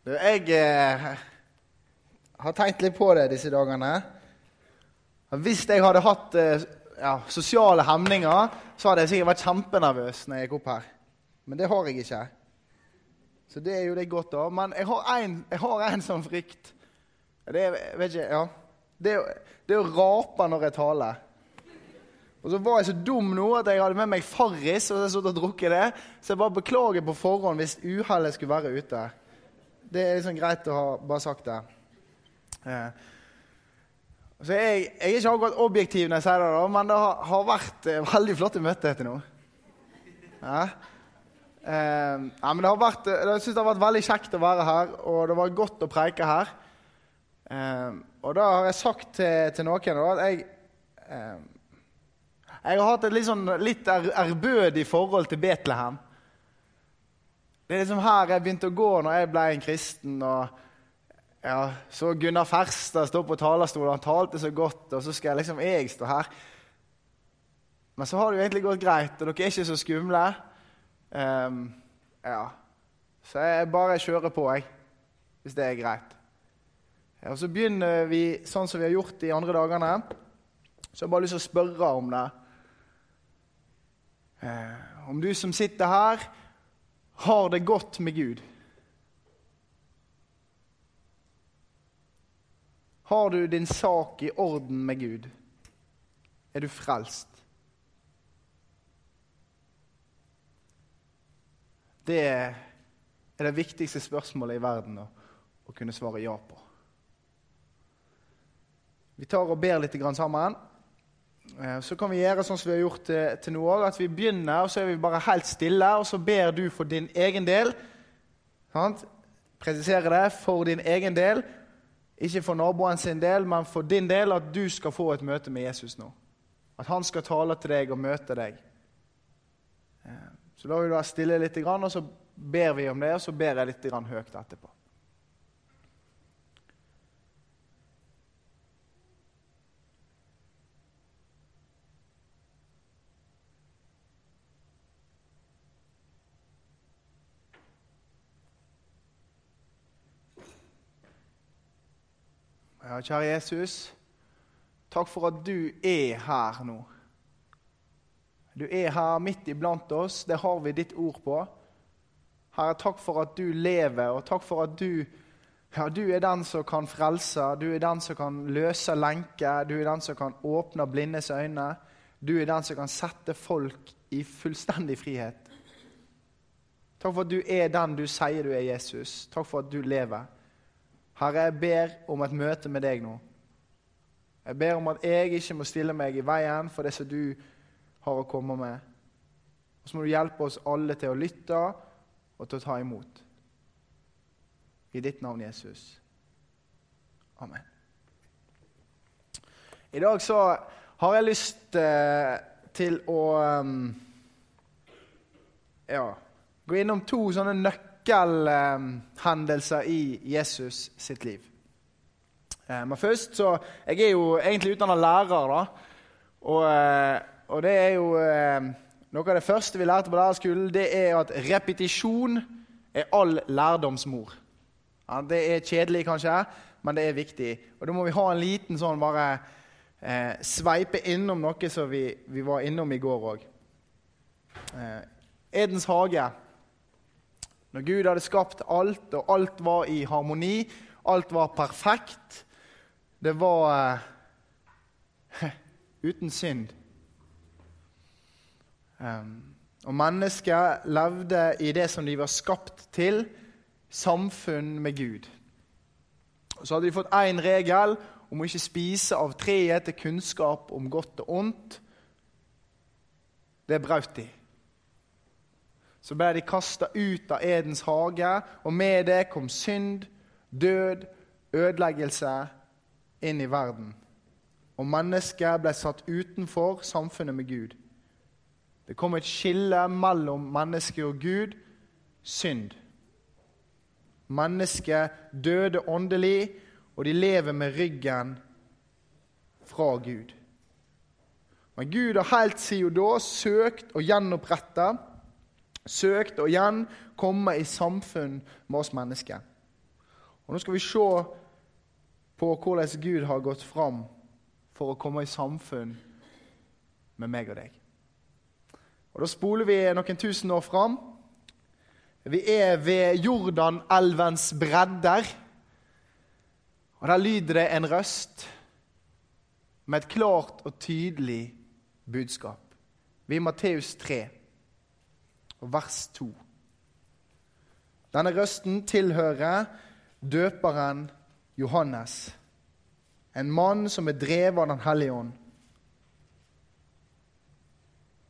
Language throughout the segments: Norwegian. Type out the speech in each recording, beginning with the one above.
Du, jeg eh, har tenkt litt på det disse dagene. Hvis jeg hadde hatt eh, ja, sosiale hemninger, så hadde jeg sikkert vært kjempenervøs når jeg gikk opp her. Men det har jeg ikke. Så det er jo det godt, av. Men jeg har en, jeg sånn frykt. Det er, vet ikke, ja. det, det er å rape når jeg taler. Og så var jeg så dum nå at jeg hadde med meg Farris og så og drukket det. Så jeg bare beklager på forhånd hvis uhellet skulle være ute. Det er liksom greit å ha bare sagt det. Eh. Så jeg, jeg, er ikke akkurat objektiv når jeg sier det, da, men det har, har vært eh, veldig flotte møter til nå. Ja. Eh, men det har vært, jeg synes det har vært veldig kjekt å være her, og det var godt å preike her. Eh, og da har jeg sagt til, til noen da, at jeg eh, Jeg har hatt et litt, sånn, litt forhold til Betlehem. Det er liksom her jeg begynte å gå når jeg ble en kristen. og ja, Så Gunnar Ferstad stå på talerstolen, han talte så godt, og så skal jeg liksom jeg stå her. Men så har det jo egentlig gått greit, og dere er ikke så skumle. Um, ja. Så jeg bare kjører på, jeg, hvis det er greit. Ja, og Så begynner vi sånn som vi har gjort de andre dagene. Så jeg har bare lyst til å spørre om det. Uh, om du som sitter her, har det godt med Gud? Har du din sak i orden med Gud? Er du frelst? Det er det viktigste spørsmålet i verden å, å kunne svare ja på. Vi tar og ber litt sammen. Eh, så kan vi gjøre sånn som vi har gjort til, til nå òg, at vi begynner og så er vi bare helt stille, og så ber du for din egen del. Sant? Presisere det for din egen del. Ikke for naboen sin del, men for din del, at du skal få et møte med Jesus nå. At han skal tale til deg og møte deg. Eh, så vil du være stille litt, og så ber vi om det, og så ber jeg litt høyt etterpå. Ja, kjære Jesus, takk for at du er her nå. Du er her midt iblant oss. Det har vi ditt ord på. Herre, takk for at du lever, og takk for at du, ja, du er den som kan frelse. Du er den som kan løse lenker. Du er den som kan åpne blindes øyne. Du er den som kan sette folk i fullstendig frihet. Takk for at du er den du sier du er, Jesus. Takk for at du lever. Herre, jeg ber om et møte med deg nå. Jeg ber om at jeg ikke må stille meg i veien for det som du har å komme med. Og så må du hjelpe oss alle til å lytte og til å ta imot. I ditt navn, Jesus. Amen. I dag så har jeg lyst eh, til å um, ja, gå innom to sånne nøkler nøkkelhendelser i Jesus sitt liv. Eh, men først så Jeg er jo egentlig utdanna lærer, da. Og, eh, og, det er jo eh, Noe av det første vi lærte på lærerskolen, det er at repetisjon er all lærdomsmor. Ja, det er kjedelig, kanskje, men det er viktig. Og da må vi ha en liten sånn bare eh, sveipe innom noe som vi, vi var innom i går òg. Eh, Edens hage når Gud hadde skapt alt, og alt var i harmoni, alt var perfekt Det var uh, uten synd. Um, og mennesket levde i det som de var skapt til, samfunn med Gud. Og så hadde de fått én regel om å ikke spise av treet til kunnskap om godt og ondt. Det brøt de. Så ble de kasta ut av Edens hage, og med det kom synd, død, ødeleggelse inn i verden. Og mennesket ble satt utenfor samfunnet med Gud. Det kom et skille mellom mennesket og Gud synd. Mennesket døde åndelig, og de lever med ryggen fra Gud. Men Gud har helt siden da søkt å gjenopprette søkt å igjen komme i samfunn med oss mennesker. Og Nå skal vi se på hvordan Gud har gått fram for å komme i samfunn med meg og deg. Og Da spoler vi noen tusen år fram. Vi er ved Jordanelvens bredder. Og Der lyder det en røst med et klart og tydelig budskap. Vi er i Matteus 3, vers 2. Denne røsten tilhører døperen Johannes, en mann som er drevet av Den hellige ånd.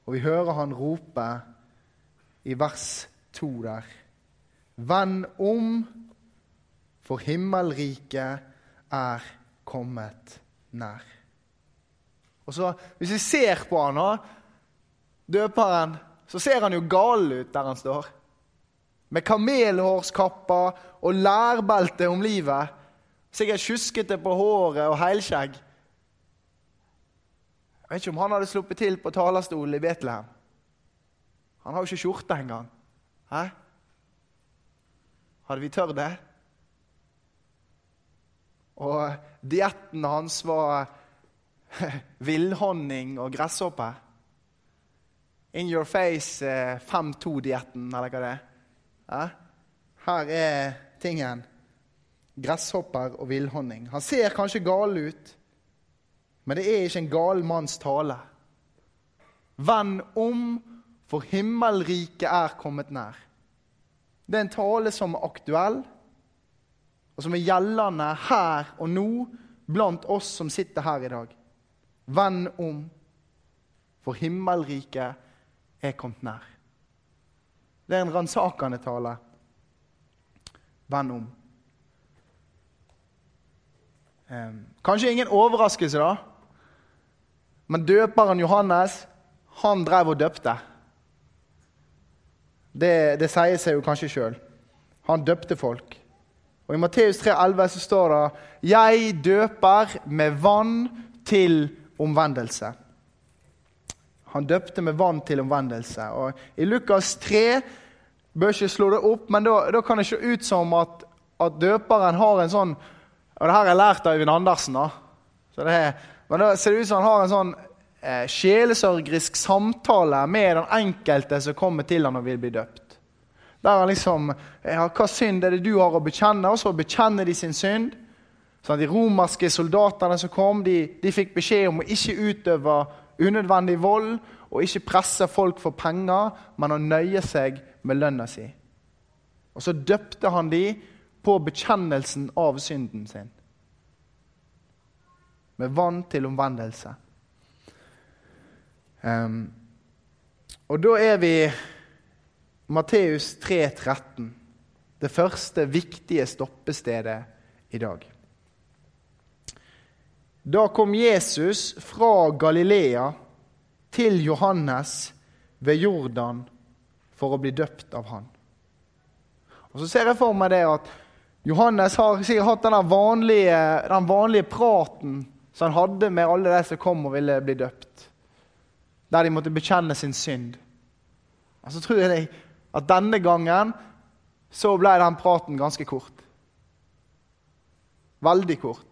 Og vi hører han rope i vers 2 der. Vend om, for himmelriket er kommet nær. Og så, Hvis vi ser på han nå, døperen, så ser han jo gal ut der han står. Med kamelhårskappa og lærbelte om livet. Sikkert sjuskete på håret og heilskjegg. Jeg vet ikke om han hadde sluppet til på talerstolen i Betlehem. Han har jo ikke skjorte engang. Hæ? Hadde vi tørt det? Og dietten hans var villhonning og gresshoppe. In your face 5-2-dietten, eller hva det er. Ja? Her er tingen. Gresshopper og villhonning. Han ser kanskje gal ut, men det er ikke en gal manns tale. Vend om, for himmelriket er kommet nær. Det er en tale som er aktuell, og som er gjeldende her og nå blant oss som sitter her i dag. Vend om, for himmelriket er kommet nær. Det er en ransakende tale. Vend om. Kanskje ingen overraskelse, da. Men døperen Johannes, han drev og døpte. Det, det sier seg jo kanskje sjøl. Han døpte folk. Og I Matteus 3,11 så står det 'Jeg døper med vann til omvendelse'. Han døpte med vann til omvendelse. Og I Lukas 3 bør ikke slå det opp, men da, da kan det se ut som at, at, døperen har en sånn Og det her har jeg lært av Øyvind Andersen. da. Er, men da ser det ut som han har en sånn eh, sjelesørgerisk samtale med den enkelte som kommer til han og vil bli døpt. Der han liksom ja, Hva synd er det du har å bekjenne? Og så bekjenner de sin synd. Sånn de romerske soldatene som kom, de, de fikk beskjed om å ikke utøve unødvendig vold og ikke presse folk for penger, men å nøye seg med lønna si. Og så døpte han de på bekjennelsen av synden sin. Med vann til omvendelse. Um, og da er vi Matteus 3,13. Det første viktige stoppestedet i dag. Da kom Jesus fra Galilea til Johannes ved Jordan for å bli døpt av han. Og Så ser jeg for meg det at Johannes har sikkert hatt den vanlige, den vanlige praten som han hadde med alle de som kom og ville bli døpt. Der de måtte bekjenne sin synd. Og så tror jeg at denne gangen så ble den praten ganske kort. Veldig kort.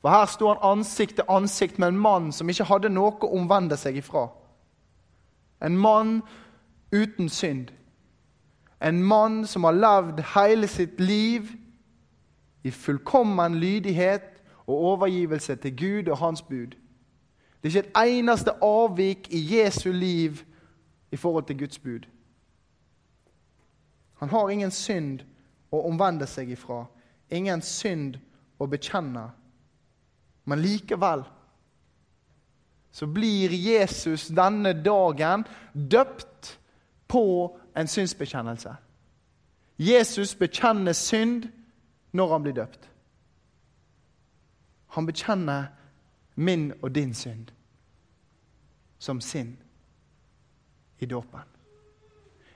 For her sto han ansikt til ansikt med en mann som ikke hadde noe å omvende seg ifra. En mann uten synd. En mann som har levd hele sitt liv i fullkommen lydighet og overgivelse til Gud og hans bud. Det er ikke et eneste avvik i Jesu liv i forhold til Guds bud. Han har ingen synd å omvende seg ifra, ingen synd å bekjenne. Men likevel så blir Jesus denne dagen døpt på en synsbekjennelse. Jesus bekjenner synd når han blir døpt. Han bekjenner min og din synd som sin i dåpen.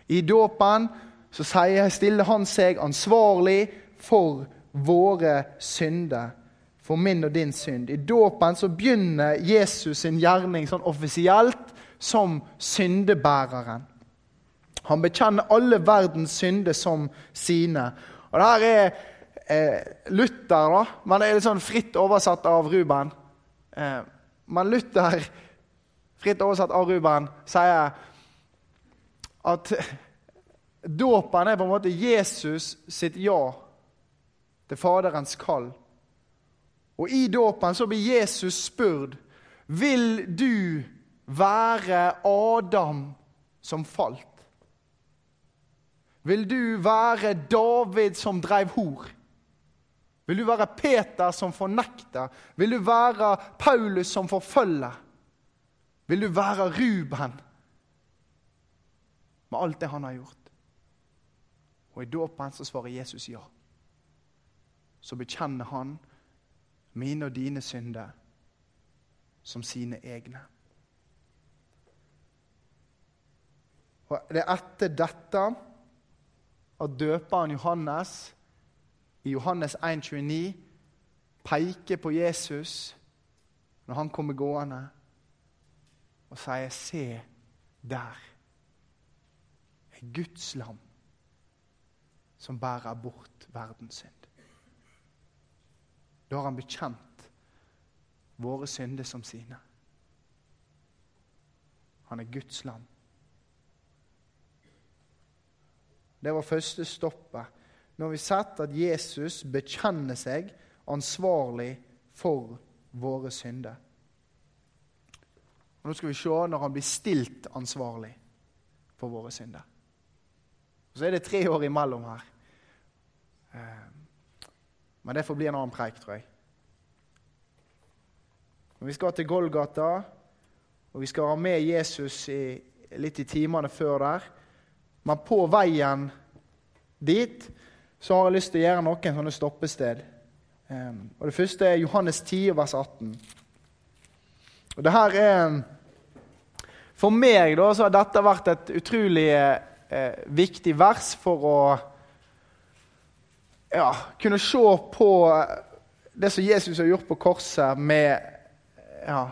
I dåpen så stiller han seg ansvarlig for våre synder. For min og din synd. I dåpen så begynner Jesus sin gjerning sånn offisielt som syndebæreren. Han bekjenner alle verdens synder som sine. Og det her er eh, Luther, da, men det er litt sånn fritt oversatt av Ruben. Eh, men Luther, fritt oversatt av Ruben, sier at dåpen er på en måte Jesus sitt ja til Faderens kall. Og i dåpen så blir Jesus spurt vil du være Adam som falt. Vil du være David som drev hor? Vil du være Peter som fornekter? Vil du være Paulus som forfølger? Vil du være Ruben med alt det han har gjort? Og i dåpen så svarer Jesus ja. Så bekjenner han mine og dine synder som sine egne. Og Det er etter dette at døperen Johannes i Johannes 1,29 peker på Jesus når han kommer gående, og sier 'Se der' er Guds lam som bærer bort verdens synd. Da har han bekjent våre synder som sine. Han er Guds lam. Det var første stoppet. Nå har vi sett at Jesus bekjenner seg ansvarlig for våre synder. Og Nå skal vi se når han blir stilt ansvarlig for våre synder. Og Så er det tre år imellom her. Men det får bli en annen preik, tror jeg. Men vi skal til Golgata, og vi skal ha med Jesus i, litt i timene før der. Men på veien dit så har jeg lyst til å gjøre noen sånne stoppested. Og Det første er Johannes 10, vers 18. Og det her er For meg da, så har dette vært et utrolig eh, viktig vers for å ja, kunne se på det som Jesus har gjort på korset, med, ja,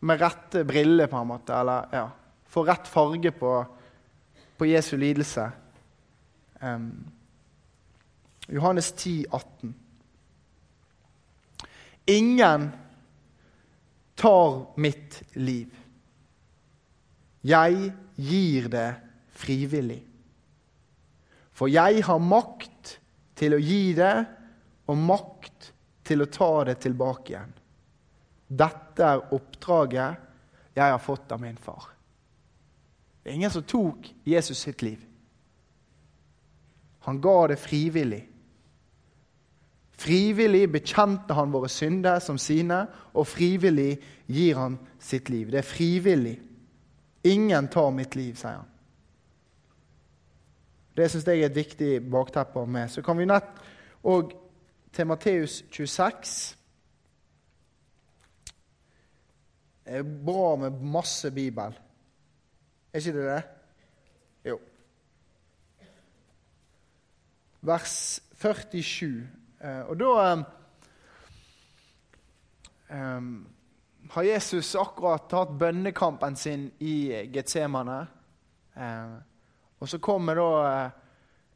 med rette briller, på en måte. Eller ja, få rett farge på, på Jesu lidelse. Um, Johannes 10, 18. Ingen tar mitt liv. Jeg gir det frivillig. For jeg har makt til å gi det, og makt til å ta det tilbake igjen. Dette er oppdraget jeg har fått av min far. Det er ingen som tok Jesus sitt liv. Han ga det frivillig. Frivillig bekjente han våre synder som sine, og frivillig gir han sitt liv. Det er frivillig. Ingen tar mitt liv, sier han. Det syns jeg er et viktig bakteppe å ha med. Så kan vi nett òg til Matteus 26. Det er bra med masse Bibel. Er ikke det det? Jo. Vers 47. Eh, og da um, har Jesus akkurat tatt bønnekampen sin i Getsemane. Uh, og så kommer da uh,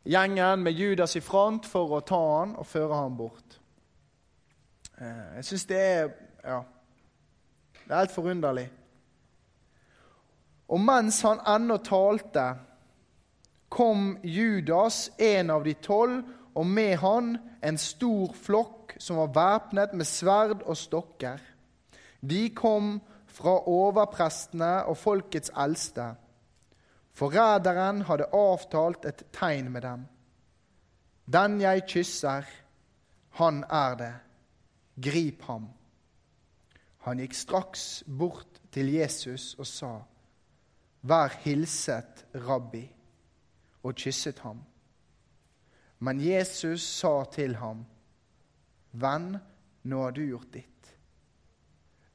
gjengen med Judas i front for å ta han og føre han bort. Uh, jeg syns det er ja, det er helt forunderlig. Og mens han ennå talte, kom Judas, en av de tolv, og med han en stor flokk som var væpnet med sverd og stokker. De kom fra overprestene og folkets eldste. Forræderen hadde avtalt et tegn med dem. Den jeg kysser, han er det. Grip ham. Han gikk straks bort til Jesus og sa, Vær hilset, rabbi, og kysset ham. Men Jesus sa til ham, Venn, nå har du gjort ditt.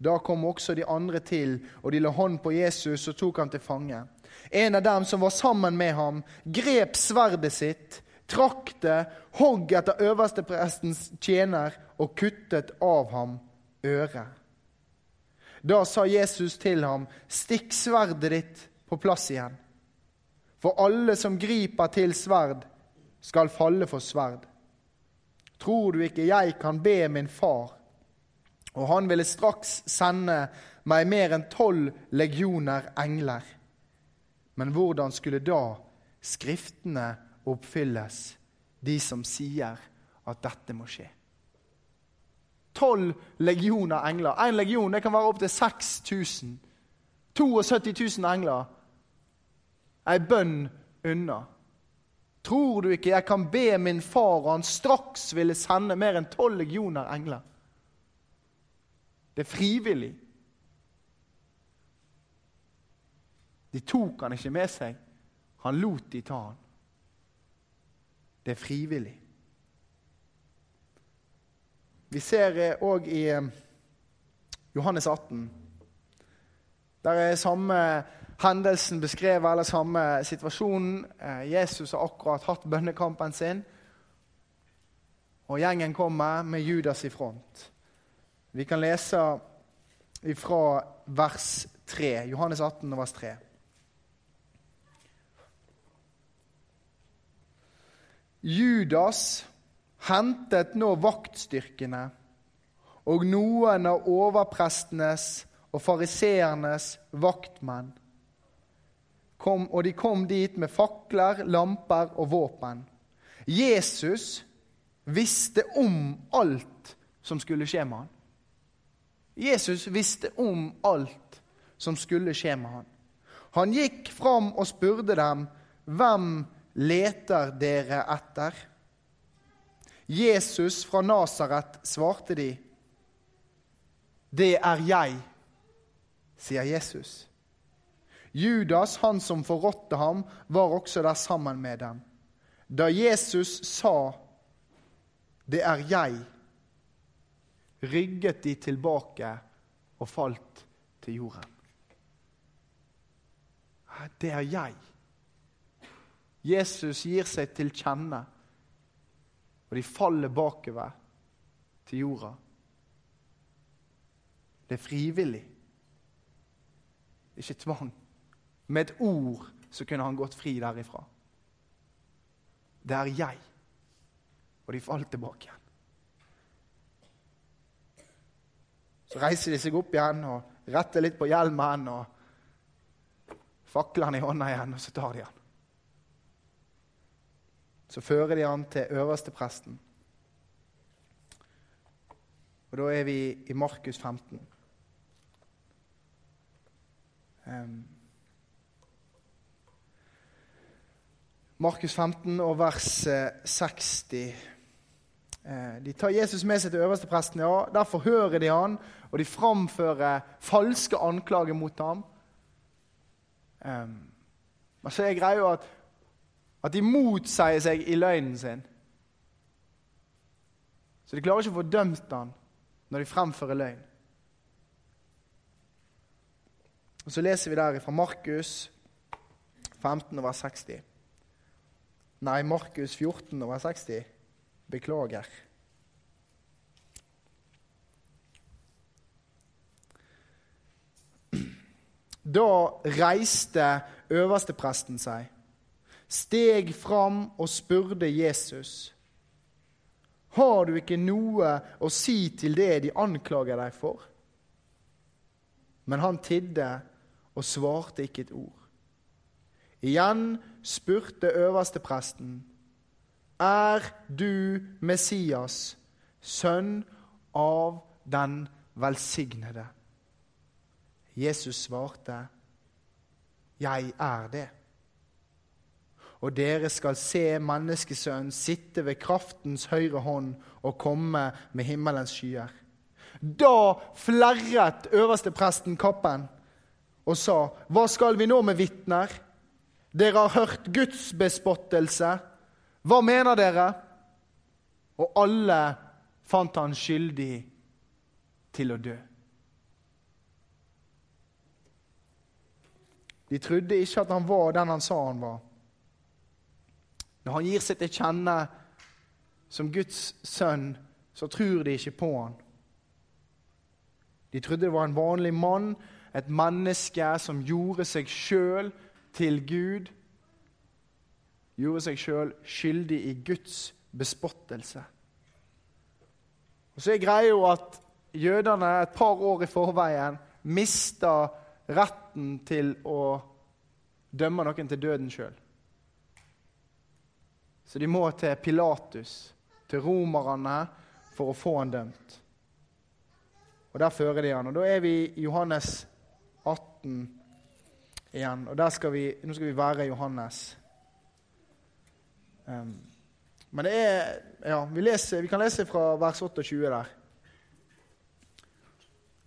Da kom også de andre til, og de la hånd på Jesus og tok ham til fange. En av dem som var sammen med ham, grep sverdet sitt, trakk det, hogg etter øversteprestens tjener og kuttet av ham øret. Da sa Jesus til ham, stikk sverdet ditt på plass igjen. For alle som griper til sverd, skal falle for sverd. tror du ikke jeg kan be min far, og han ville straks sende meg mer enn tolv legioner engler. Men hvordan skulle da Skriftene oppfylles, de som sier at dette må skje? Tolv legioner engler. Én legion det kan være opptil 6000. 72 000 engler. Ei bønn unna. Tror du ikke jeg kan be min far, og han straks ville sende mer enn tolv legioner engler? Det er frivillig. De tok han ikke med seg. Han lot de ta han. Det er frivillig. Vi ser òg i eh, Johannes 18 Der er samme hendelsen beskrevet, eller samme situasjonen. Eh, Jesus har akkurat hatt bønnekampen sin, og gjengen kommer med Judas i front. Vi kan lese fra vers 3, Johannes 18, vers 3. Judas hentet nå vaktstyrkene og noen av overprestenes og fariseernes vaktmenn. Kom, og de kom dit med fakler, lamper og våpen. Jesus visste om alt som skulle skje med han. Jesus visste om alt som skulle skje med han. Han gikk fram og spurte dem, 'Hvem leter dere etter?' Jesus fra Nasaret svarte de, 'Det er jeg', sier Jesus. Judas, han som forrådte ham, var også der sammen med dem. Da Jesus sa, 'Det er jeg', rygget de tilbake og falt til jorden. Det er jeg. Jesus gir seg til kjenne, og de faller bakover til jorda. Det er frivillig, ikke tvang. Med et ord så kunne han gått fri derifra. Det er jeg. Og de falt tilbake igjen. Så reiser de seg opp igjen og retter litt på hjelmen og faklene i hånda igjen, og så tar de han. Så fører de han til øverstepresten. Og da er vi i Markus 15. Um, Markus 15 og vers 60. Eh, de tar Jesus med seg til øverstepresten. Ja, der forhører de han, og de framfører falske anklager mot ham. Men så er greia at at de motsier seg i løgnen sin. Så de klarer ikke å få dømt han når de fremfører løgn. Og Så leser vi der fra Markus 15 over 60. Nei, Markus 14 over 60. Beklager. Da reiste øverstepresten seg steg fram og spurte Jesus. Har du ikke noe å si til det de anklager deg for? Men han tidde og svarte ikke et ord. Igjen spurte øverstepresten, Er du Messias, sønn av den velsignede? Jesus svarte, Jeg er det og dere skal se Menneskesønnen sitte ved kraftens høyre hånd og komme med himmelens skyer. Da flerret øverstepresten kappen og sa, Hva skal vi nå med vitner? Dere har hørt Guds bespottelse. Hva mener dere? Og alle fant han skyldig til å dø. De trodde ikke at han var den han sa han var. Når han gir seg til kjenne som Guds sønn, så tror de ikke på han. De trodde det var en vanlig mann, et menneske som gjorde seg sjøl til Gud. Gjorde seg sjøl skyldig i Guds bespottelse. Og Så er greia jo at jødene et par år i forveien mista retten til å dømme noen til døden sjøl. Så de må til Pilatus, til romerne, for å få han dømt. Og Der fører de han. Og Da er vi i Johannes 18 igjen. Og skal vi, Nå skal vi være Johannes. Um, men det er Ja, vi, leser, vi kan lese fra vers 28 der.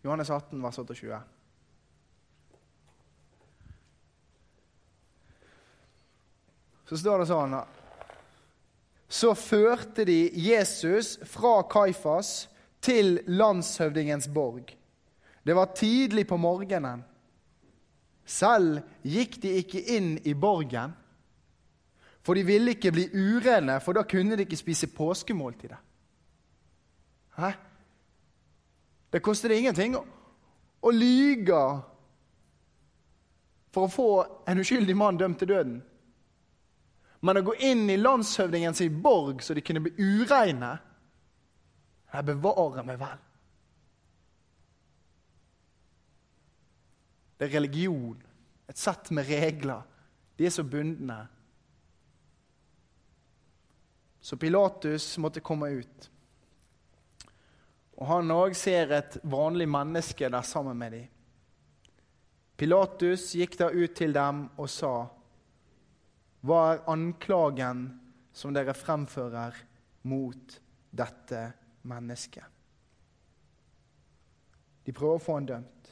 Johannes 18, vers 28. Så står det sånn Så førte de Jesus fra Kaifas til landshøvdingens borg. Det var tidlig på morgenen. Selv gikk de ikke inn i borgen, for de ville ikke bli urene, for da kunne de ikke spise påskemåltidet. Hæ? Det koster ingenting å, å lyge for å få en uskyldig mann dømt til døden. Men å gå inn i landshøvdingens borg så de kunne bli ureine Jeg bevarer meg vel. Det er religion, et sett med regler. De er så bundne. Så Pilatus måtte komme ut. Og Han òg ser et vanlig menneske der sammen med dem. Pilatus gikk da ut til dem og sa:" Hva er anklagen som dere fremfører mot dette mennesket? De prøver å få han dømt.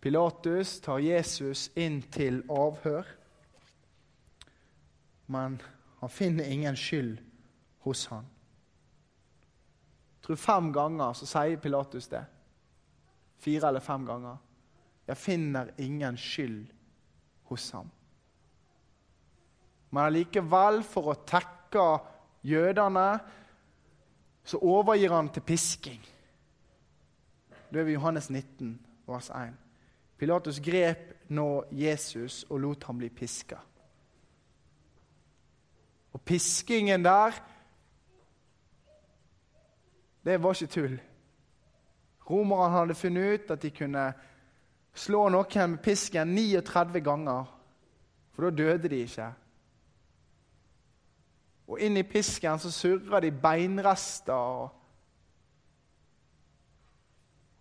Pilatus tar Jesus inn til avhør, men han finner ingen skyld hos han. Jeg tror Fem ganger så sier Pilatus det. Fire eller fem ganger. Jeg finner ingen skyld hos ham. Men allikevel, for å tekke jødene, så overgir han til pisking. Da er vi Johannes 19, vers 1. Pilatus grep nå Jesus og lot ham bli piska. Og piskingen der, det var ikke tull. Romerne hadde funnet ut at de kunne slå noen med pisken 39 ganger, for da døde de ikke. Og inn i pisken så surra de beinrester. Og,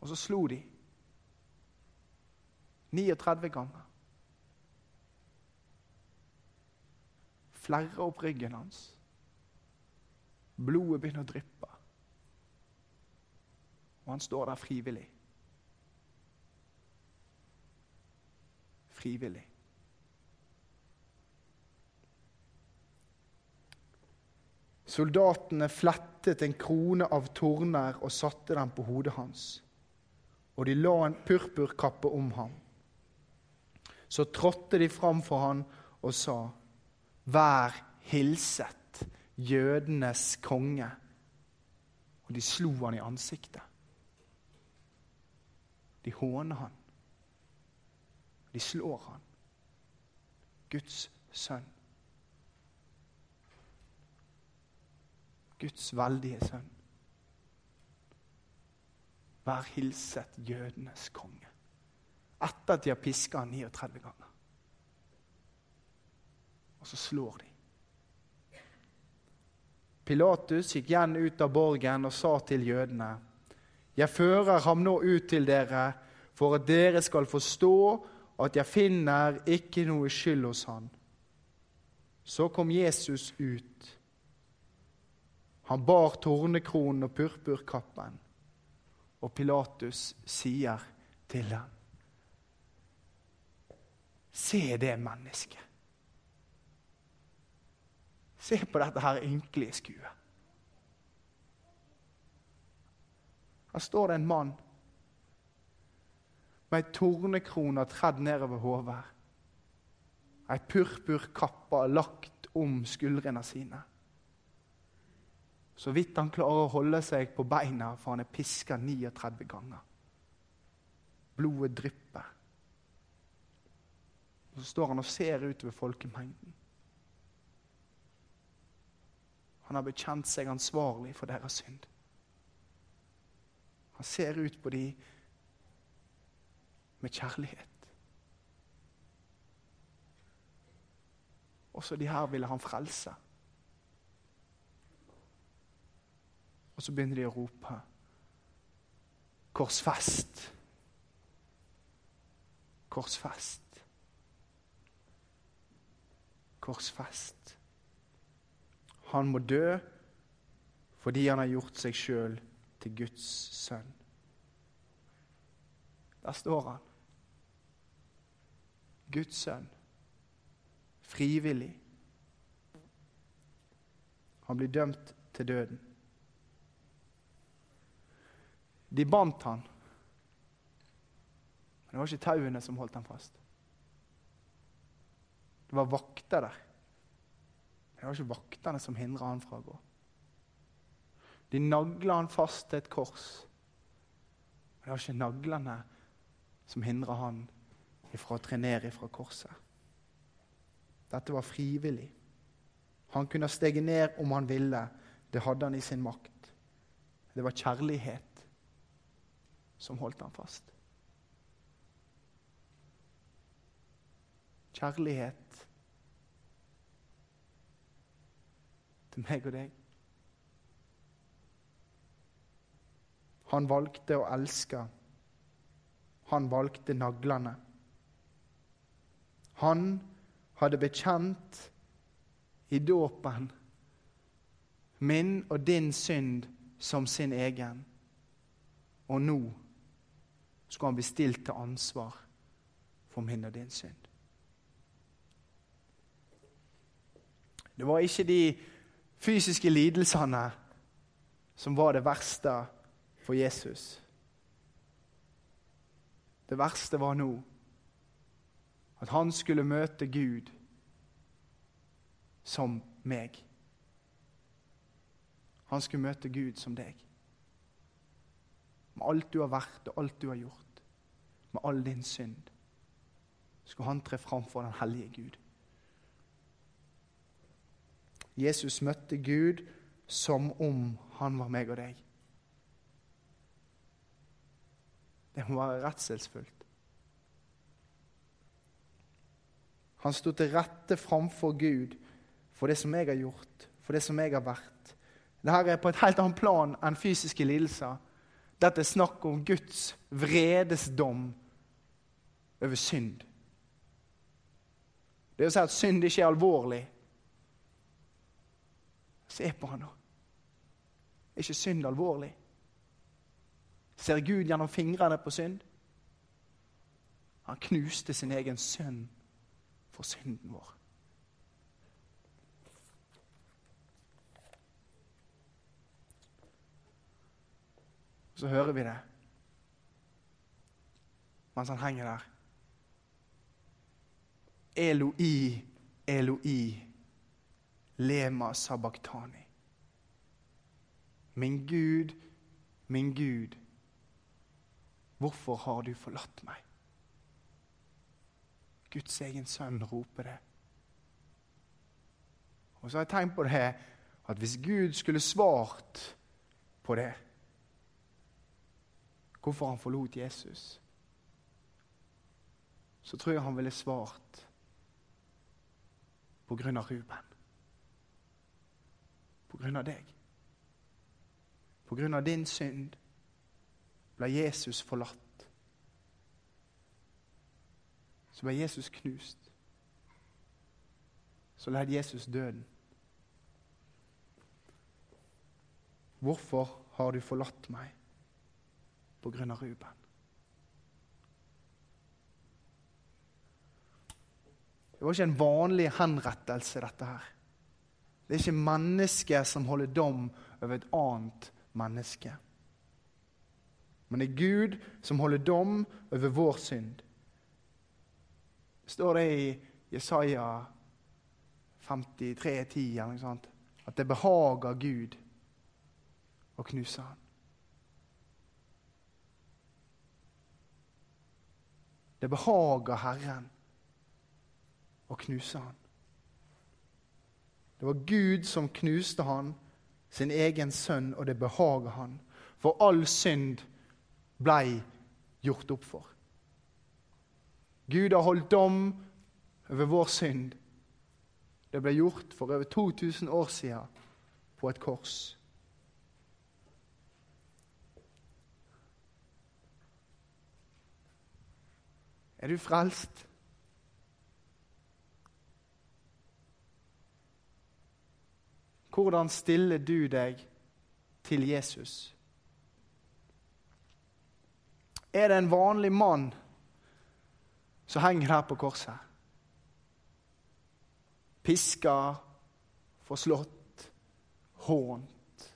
og så slo de. 39 ganger. Flerra opp ryggen hans. Blodet begynner å dryppe. Og han står der frivillig. Frivillig. Soldatene flettet en krone av torner og satte den på hodet hans. Og de la en purpurkappe om ham. Så trådte de fram for han og sa, Vær hilset, jødenes konge. Og de slo han i ansiktet. De håner han. De slår han. Guds sønn. Guds veldige sønn. Vær hilset jødenes konge. Etter at de har piska han 39 ganger. Og så slår de. Pilatus gikk igjen ut av borgen og sa til jødene.: Jeg fører ham nå ut til dere for at dere skal forstå at jeg finner ikke noe skyld hos han. Så kom Jesus ut han bar tornekronen og purpurkappen, og Pilatus sier til ham Se det mennesket. Se på dette her ynkelige skuet. Her står det en mann med ei tornekrone tredd nedover hodet. Ei purpurkappe lagt om skuldrene sine. Så vidt han klarer å holde seg på beina, for han er piska 39 ganger. Blodet drypper. Så står han og ser utover folkemengden. Han har bekjent seg ansvarlig for deres synd. Han ser ut på dem med kjærlighet. Også de her ville han frelse. Og så begynner de å rope Korsfest. Korsfest. Korsfest. Han må dø fordi han har gjort seg sjøl til Guds sønn. Der står han. Guds sønn. Frivillig. Han blir dømt til døden. De bandt han. Men det var ikke tauene som holdt han fast. Det var vakter der. Det var ikke vaktene som hindra han fra å gå. De nagla han fast til et kors. Men det var ikke naglene som hindra han ifra å tre ned ifra korset. Dette var frivillig. Han kunne stege ned om han ville. Det hadde han i sin makt. Det var kjærlighet som holdt ham fast. Kjærlighet til meg og deg. Han valgte å elske. Han valgte naglene. Han hadde bekjent i dåpen min og din synd som sin egen. Og nå skulle han bli stilt til ansvar for min og din synd. Det var ikke de fysiske lidelsene som var det verste for Jesus. Det verste var nå at han skulle møte Gud som meg. Han skulle møte Gud som deg. Med alt du har vært og alt du har gjort, med all din synd, skulle han tre fram for den hellige Gud. Jesus møtte Gud som om han var meg og deg. Det må være redselsfullt. Han sto til rette framfor Gud for det som jeg har gjort, for det som jeg har vært. Dette er på et helt annet plan enn fysiske lidelser. Dette er snakk om Guds vredesdom over synd. Det å si at synd ikke er alvorlig. Se på han nå. Er ikke synd alvorlig? Ser Gud gjennom fingrene på synd? Han knuste sin egen sønn for synden vår. Så hører vi det mens han henger der. Eloi, Eloi, lema sabachthani. Min Gud, min Gud, hvorfor har du forlatt meg? Guds egen sønn roper det. Og så har jeg tenkt på det at hvis Gud skulle svart på det Hvorfor han forlot Jesus, så tror jeg han ville svart på grunn av Ruben. På grunn av deg. På grunn av din synd ble Jesus forlatt. så ble Jesus knust. Så led Jesus døden. Hvorfor har du forlatt meg? På grunn av Ruben. Det var ikke en vanlig henrettelse, dette her. Det er ikke mennesket som holder dom over et annet menneske. Men det er Gud som holder dom over vår synd Det står det i Jesaja 53, 10, eller noe sånt, at det behager Gud å knuse ham. Det behager Herren å knuse han. Det var Gud som knuste han, sin egen sønn, og det behaget han. For all synd blei gjort opp for. Gud har holdt dom over vår synd. Det ble gjort for over 2000 år siden på et kors. Er du frelst? Hvordan stiller du deg til Jesus? Er det en vanlig mann som henger her på korset? Piska, forslått, hånt,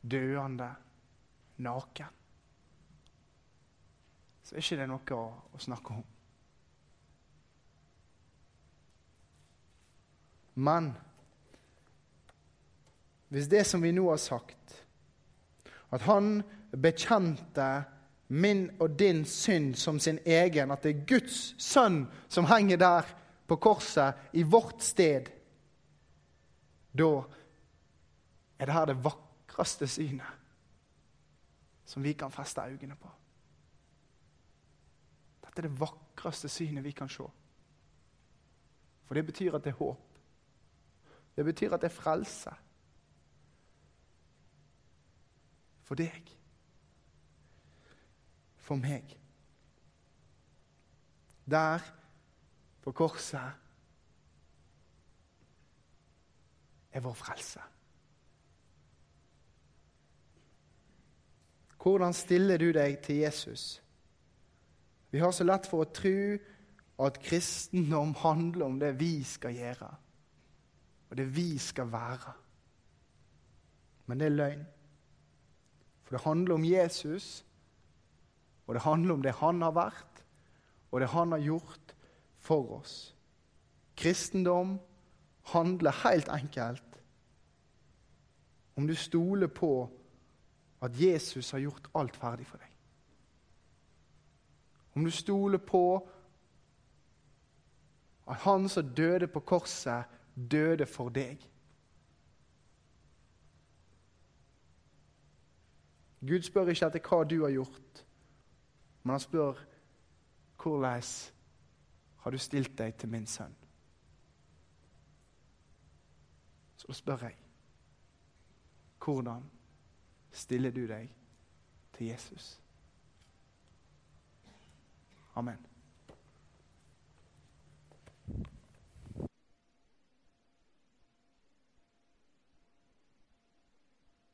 døende, naken. Så er ikke det noe å, å snakke om. Men hvis det som vi nå har sagt, at han bekjente min og din synd som sin egen, at det er Guds sønn som henger der på korset i vårt sted, da er det her det vakreste synet som vi kan feste øynene på. Dette er det vakreste synet vi kan se. For det betyr at det er håp. Det betyr at det er frelse. For deg. For meg. Der, på korset, er vår frelse. Hvordan stiller du deg til Jesus? Vi har så lett for å tro at kristendom handler om det vi skal gjøre, og det vi skal være. Men det er løgn. For det handler om Jesus, og det handler om det han har vært, og det han har gjort for oss. Kristendom handler helt enkelt om du stoler på at Jesus har gjort alt ferdig for deg. Om du stoler på at han som døde på korset, døde for deg. Gud spør ikke etter hva du har gjort, men han spør hvordan har du stilt deg til min sønn? Så da spør jeg hvordan stiller du deg til Jesus? Amen.